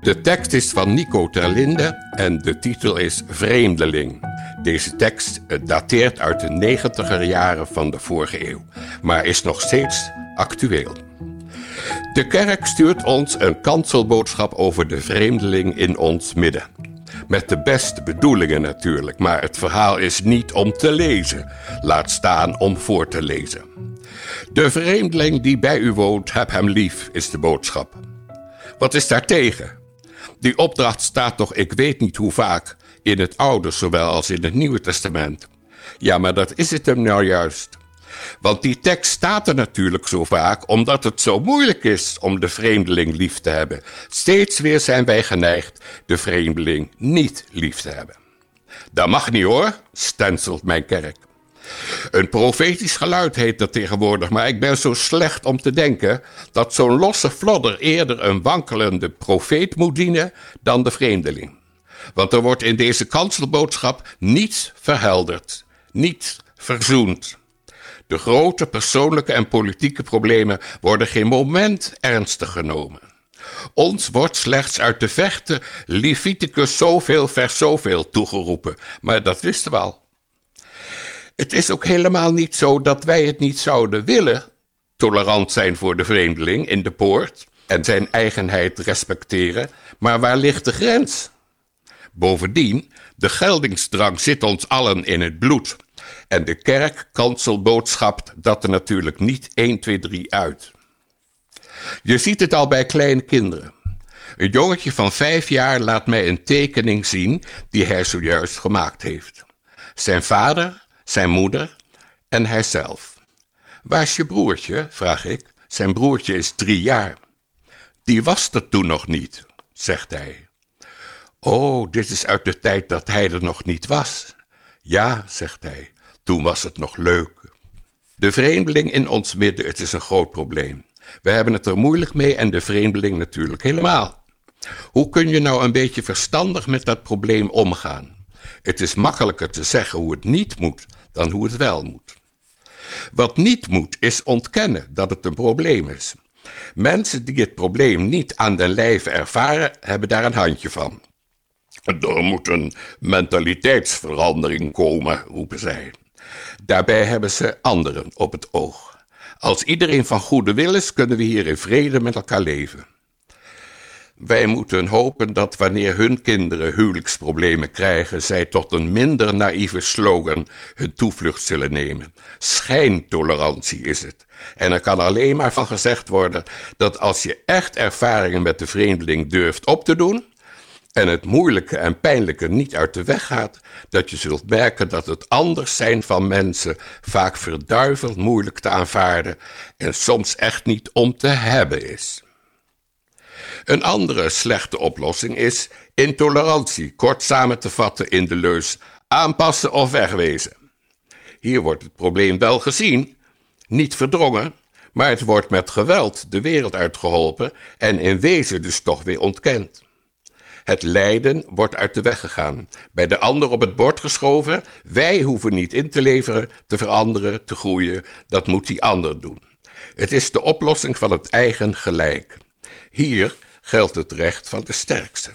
De tekst is van Nico Terlinde en de titel is Vreemdeling. Deze tekst dateert uit de negentiger jaren van de vorige eeuw, maar is nog steeds actueel. De kerk stuurt ons een kanselboodschap over de vreemdeling in ons midden. Met de beste bedoelingen natuurlijk, maar het verhaal is niet om te lezen. Laat staan om voor te lezen. De vreemdeling die bij u woont, heb hem lief, is de boodschap. Wat is daartegen? Die opdracht staat toch ik weet niet hoe vaak in het Oude zowel als in het Nieuwe Testament. Ja, maar dat is het hem nou juist. Want die tekst staat er natuurlijk zo vaak omdat het zo moeilijk is om de vreemdeling lief te hebben. Steeds weer zijn wij geneigd de vreemdeling niet lief te hebben. Dat mag niet hoor, stenselt mijn kerk. Een profetisch geluid heet dat tegenwoordig, maar ik ben zo slecht om te denken dat zo'n losse flodder eerder een wankelende profeet moet dienen dan de vreemdeling. Want er wordt in deze kanselboodschap niets verhelderd, niets verzoend. De grote persoonlijke en politieke problemen worden geen moment ernstig genomen. Ons wordt slechts uit de vechten Leviticus zoveel vers zoveel toegeroepen, maar dat wisten we al. Het is ook helemaal niet zo dat wij het niet zouden willen, tolerant zijn voor de vreemdeling in de poort en zijn eigenheid respecteren, maar waar ligt de grens? Bovendien, de geldingsdrang zit ons allen in het bloed. En de kerk kanselboodschapt dat er natuurlijk niet 1, 2, 3 uit. Je ziet het al bij kleine kinderen. Een jongetje van vijf jaar laat mij een tekening zien die hij zojuist gemaakt heeft. Zijn vader, zijn moeder en hijzelf. Waar is je broertje? vraag ik. Zijn broertje is drie jaar. Die was er toen nog niet, zegt hij. Oh, dit is uit de tijd dat hij er nog niet was. Ja, zegt hij, toen was het nog leuk. De vreemdeling in ons midden, het is een groot probleem. We hebben het er moeilijk mee en de vreemdeling natuurlijk helemaal. Hoe kun je nou een beetje verstandig met dat probleem omgaan? Het is makkelijker te zeggen hoe het niet moet dan hoe het wel moet. Wat niet moet, is ontkennen dat het een probleem is. Mensen die het probleem niet aan den lijve ervaren, hebben daar een handje van. Er moet een mentaliteitsverandering komen, roepen zij. Daarbij hebben ze anderen op het oog. Als iedereen van goede wil is, kunnen we hier in vrede met elkaar leven. Wij moeten hopen dat wanneer hun kinderen huwelijksproblemen krijgen, zij tot een minder naïeve slogan hun toevlucht zullen nemen. Schijntolerantie is het. En er kan alleen maar van gezegd worden dat als je echt ervaringen met de vreemdeling durft op te doen, en het moeilijke en pijnlijke niet uit de weg gaat, dat je zult merken dat het anders zijn van mensen vaak verduiveld moeilijk te aanvaarden en soms echt niet om te hebben is. Een andere slechte oplossing is intolerantie, kort samen te vatten in de leus aanpassen of wegwezen. Hier wordt het probleem wel gezien, niet verdrongen, maar het wordt met geweld de wereld uitgeholpen en in wezen dus toch weer ontkend. Het lijden wordt uit de weg gegaan, bij de ander op het bord geschoven. Wij hoeven niet in te leveren, te veranderen, te groeien. Dat moet die ander doen. Het is de oplossing van het eigen gelijk. Hier geldt het recht van de sterkste.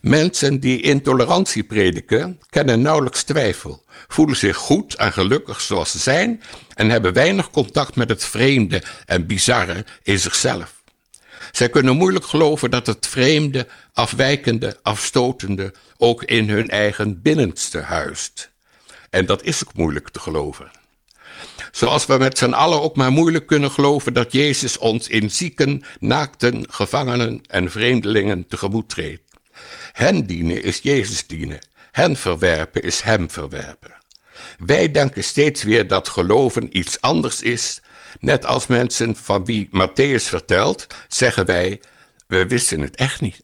Mensen die intolerantie prediken, kennen nauwelijks twijfel, voelen zich goed en gelukkig zoals ze zijn en hebben weinig contact met het vreemde en bizarre in zichzelf. Zij kunnen moeilijk geloven dat het vreemde, afwijkende, afstotende ook in hun eigen binnenste huist. En dat is ook moeilijk te geloven. Zoals we met z'n allen ook maar moeilijk kunnen geloven dat Jezus ons in zieken, naakten, gevangenen en vreemdelingen tegemoet treedt. Hen dienen is Jezus dienen, hen verwerpen is Hem verwerpen. Wij denken steeds weer dat geloven iets anders is Net als mensen van wie Matthäus vertelt, zeggen wij, we wisten het echt niet.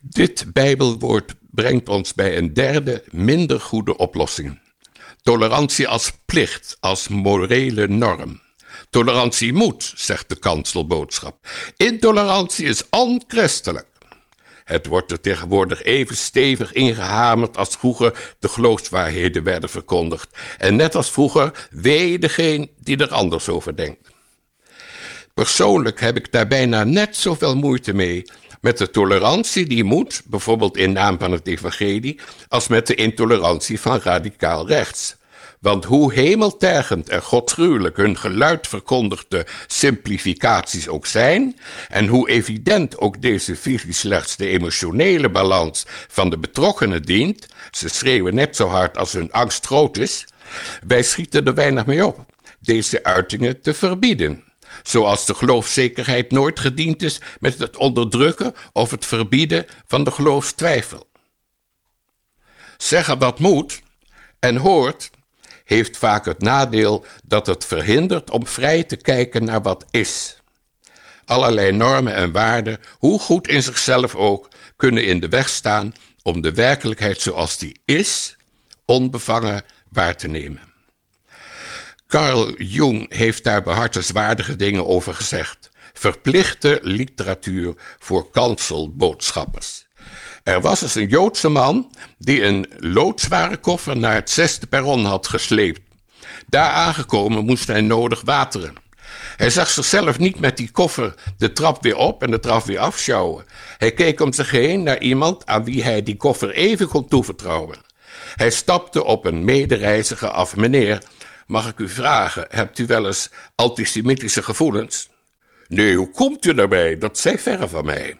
Dit Bijbelwoord brengt ons bij een derde, minder goede oplossing. Tolerantie als plicht, als morele norm. Tolerantie moet, zegt de kanselboodschap. Intolerantie is onchristelijk. Het wordt er tegenwoordig even stevig ingehamerd als vroeger de geloofswaarheden werden verkondigd. En net als vroeger, wee degene die er anders over denkt. Persoonlijk heb ik daar bijna net zoveel moeite mee met de tolerantie die moet, bijvoorbeeld in naam van het evangelie, als met de intolerantie van radicaal rechts. Want hoe hemeltergend en godsgruwelijk hun geluid verkondigde simplificaties ook zijn, en hoe evident ook deze visie slechts de emotionele balans van de betrokkenen dient, ze schreeuwen net zo hard als hun angst groot is, wij schieten er weinig mee op deze uitingen te verbieden. Zoals de geloofszekerheid nooit gediend is met het onderdrukken of het verbieden van de geloofstwijfel. Zeggen wat moet en hoort heeft vaak het nadeel dat het verhindert om vrij te kijken naar wat is. Allerlei normen en waarden, hoe goed in zichzelf ook, kunnen in de weg staan om de werkelijkheid zoals die is, onbevangen waar te nemen. Carl Jung heeft daar behartenswaardige dingen over gezegd. Verplichte literatuur voor kanselboodschappers. Er was eens een Joodse man die een loodzware koffer naar het zesde perron had gesleept. Daar aangekomen moest hij nodig wateren. Hij zag zichzelf niet met die koffer de trap weer op en de trap weer afschouwen. Hij keek om zich heen naar iemand aan wie hij die koffer even kon toevertrouwen. Hij stapte op een medereiziger af. Meneer, mag ik u vragen, hebt u wel eens antisemitische gevoelens? Nee, hoe komt u daarbij? Dat zij verre van mij.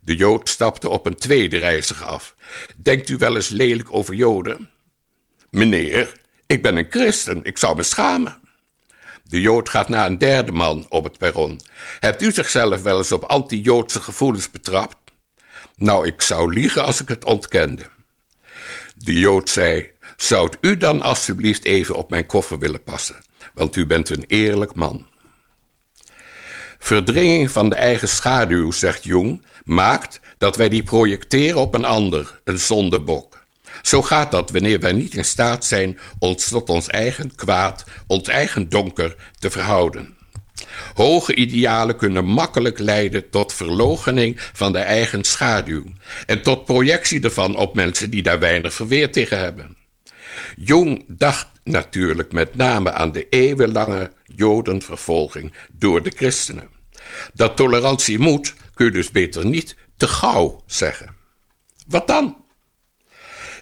De Jood stapte op een tweede reiziger af. Denkt u wel eens lelijk over Joden? Meneer, ik ben een christen, ik zou me schamen. De Jood gaat naar een derde man op het perron. Hebt u zichzelf wel eens op anti-Joodse gevoelens betrapt? Nou, ik zou liegen als ik het ontkende. De Jood zei: Zou u dan alstublieft even op mijn koffer willen passen? Want u bent een eerlijk man. Verdringing van de eigen schaduw, zegt Jung, maakt dat wij die projecteren op een ander, een zondebok. Zo gaat dat wanneer wij niet in staat zijn ons tot ons eigen kwaad, ons eigen donker te verhouden. Hoge idealen kunnen makkelijk leiden tot verlogening van de eigen schaduw en tot projectie ervan op mensen die daar weinig verweer tegen hebben. Jung dacht natuurlijk met name aan de eeuwenlange Jodenvervolging door de christenen. Dat tolerantie moet, kun je dus beter niet te gauw zeggen. Wat dan?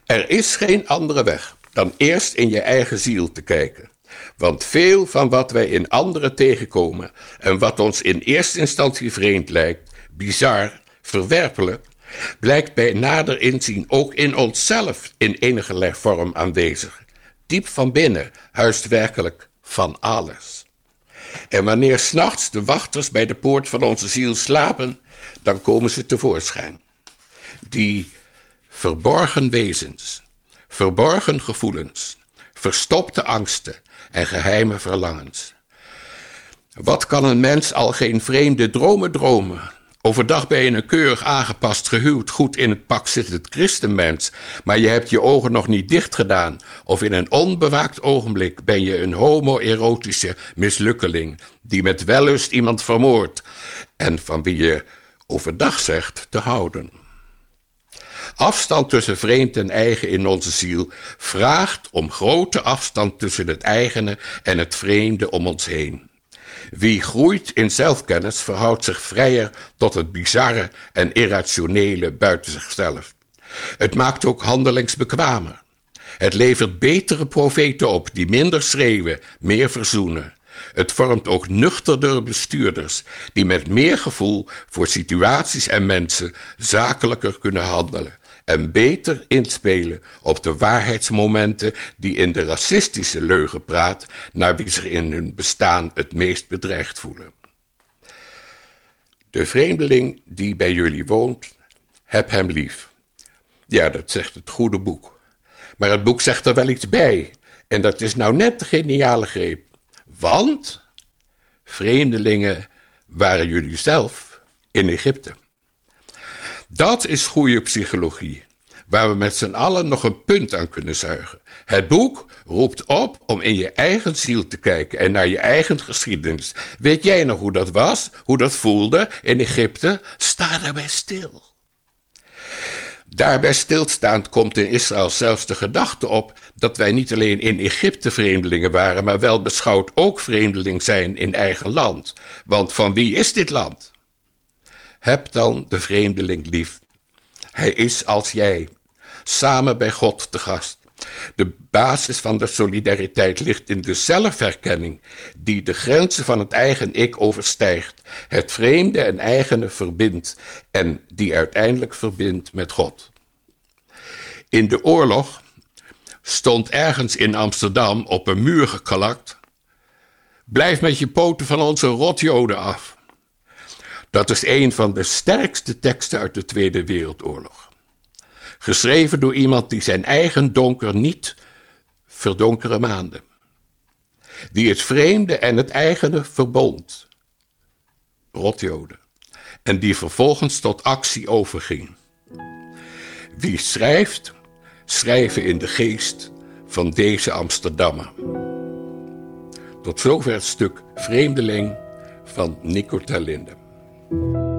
Er is geen andere weg dan eerst in je eigen ziel te kijken. Want veel van wat wij in anderen tegenkomen en wat ons in eerste instantie vreemd lijkt, bizar, verwerpelijk, blijkt bij nader inzien ook in onszelf in enige vorm aanwezig. Diep van binnen huist werkelijk van alles. En wanneer s'nachts de wachters bij de poort van onze ziel slapen, dan komen ze tevoorschijn. Die verborgen wezens, verborgen gevoelens, verstopte angsten en geheime verlangens. Wat kan een mens al geen vreemde dromen dromen? Overdag ben je een keurig aangepast, gehuwd, goed in het pak zit het christenmens, maar je hebt je ogen nog niet dicht gedaan. Of in een onbewaakt ogenblik ben je een homoerotische mislukkeling, die met wellust iemand vermoordt en van wie je overdag zegt te houden. Afstand tussen vreemd en eigen in onze ziel vraagt om grote afstand tussen het eigene en het vreemde om ons heen. Wie groeit in zelfkennis verhoudt zich vrijer tot het bizarre en irrationele buiten zichzelf. Het maakt ook handelingsbekwamer. Het levert betere profeten op die minder schreeuwen, meer verzoenen. Het vormt ook nuchterder bestuurders die met meer gevoel voor situaties en mensen zakelijker kunnen handelen en beter inspelen op de waarheidsmomenten die in de racistische leugen praat naar wie zich in hun bestaan het meest bedreigd voelen. De vreemdeling die bij jullie woont, heb hem lief. Ja, dat zegt het goede boek. Maar het boek zegt er wel iets bij. En dat is nou net de geniale greep. Want vreemdelingen waren jullie zelf in Egypte. Dat is goede psychologie, waar we met z'n allen nog een punt aan kunnen zuigen. Het boek roept op om in je eigen ziel te kijken en naar je eigen geschiedenis. Weet jij nog hoe dat was, hoe dat voelde in Egypte? Sta daarbij stil. Daarbij stilstaand komt in Israël zelfs de gedachte op dat wij niet alleen in Egypte vreemdelingen waren, maar wel beschouwd ook vreemdeling zijn in eigen land. Want van wie is dit land? Heb dan de vreemdeling lief. Hij is als jij, samen bij God te gast. De basis van de solidariteit ligt in de zelfherkenning, die de grenzen van het eigen ik overstijgt, het vreemde en eigene verbindt en die uiteindelijk verbindt met God. In de oorlog stond ergens in Amsterdam op een muur gekalakt: Blijf met je poten van onze rotjoden af. Dat is een van de sterkste teksten uit de Tweede Wereldoorlog. Geschreven door iemand die zijn eigen donker niet verdonkere maanden. Die het vreemde en het eigene verbond. Rotjoden. En die vervolgens tot actie overging. Wie schrijft, schrijven in de geest van deze Amsterdammer. Tot zover het stuk Vreemdeling van Nico Terlinde. you.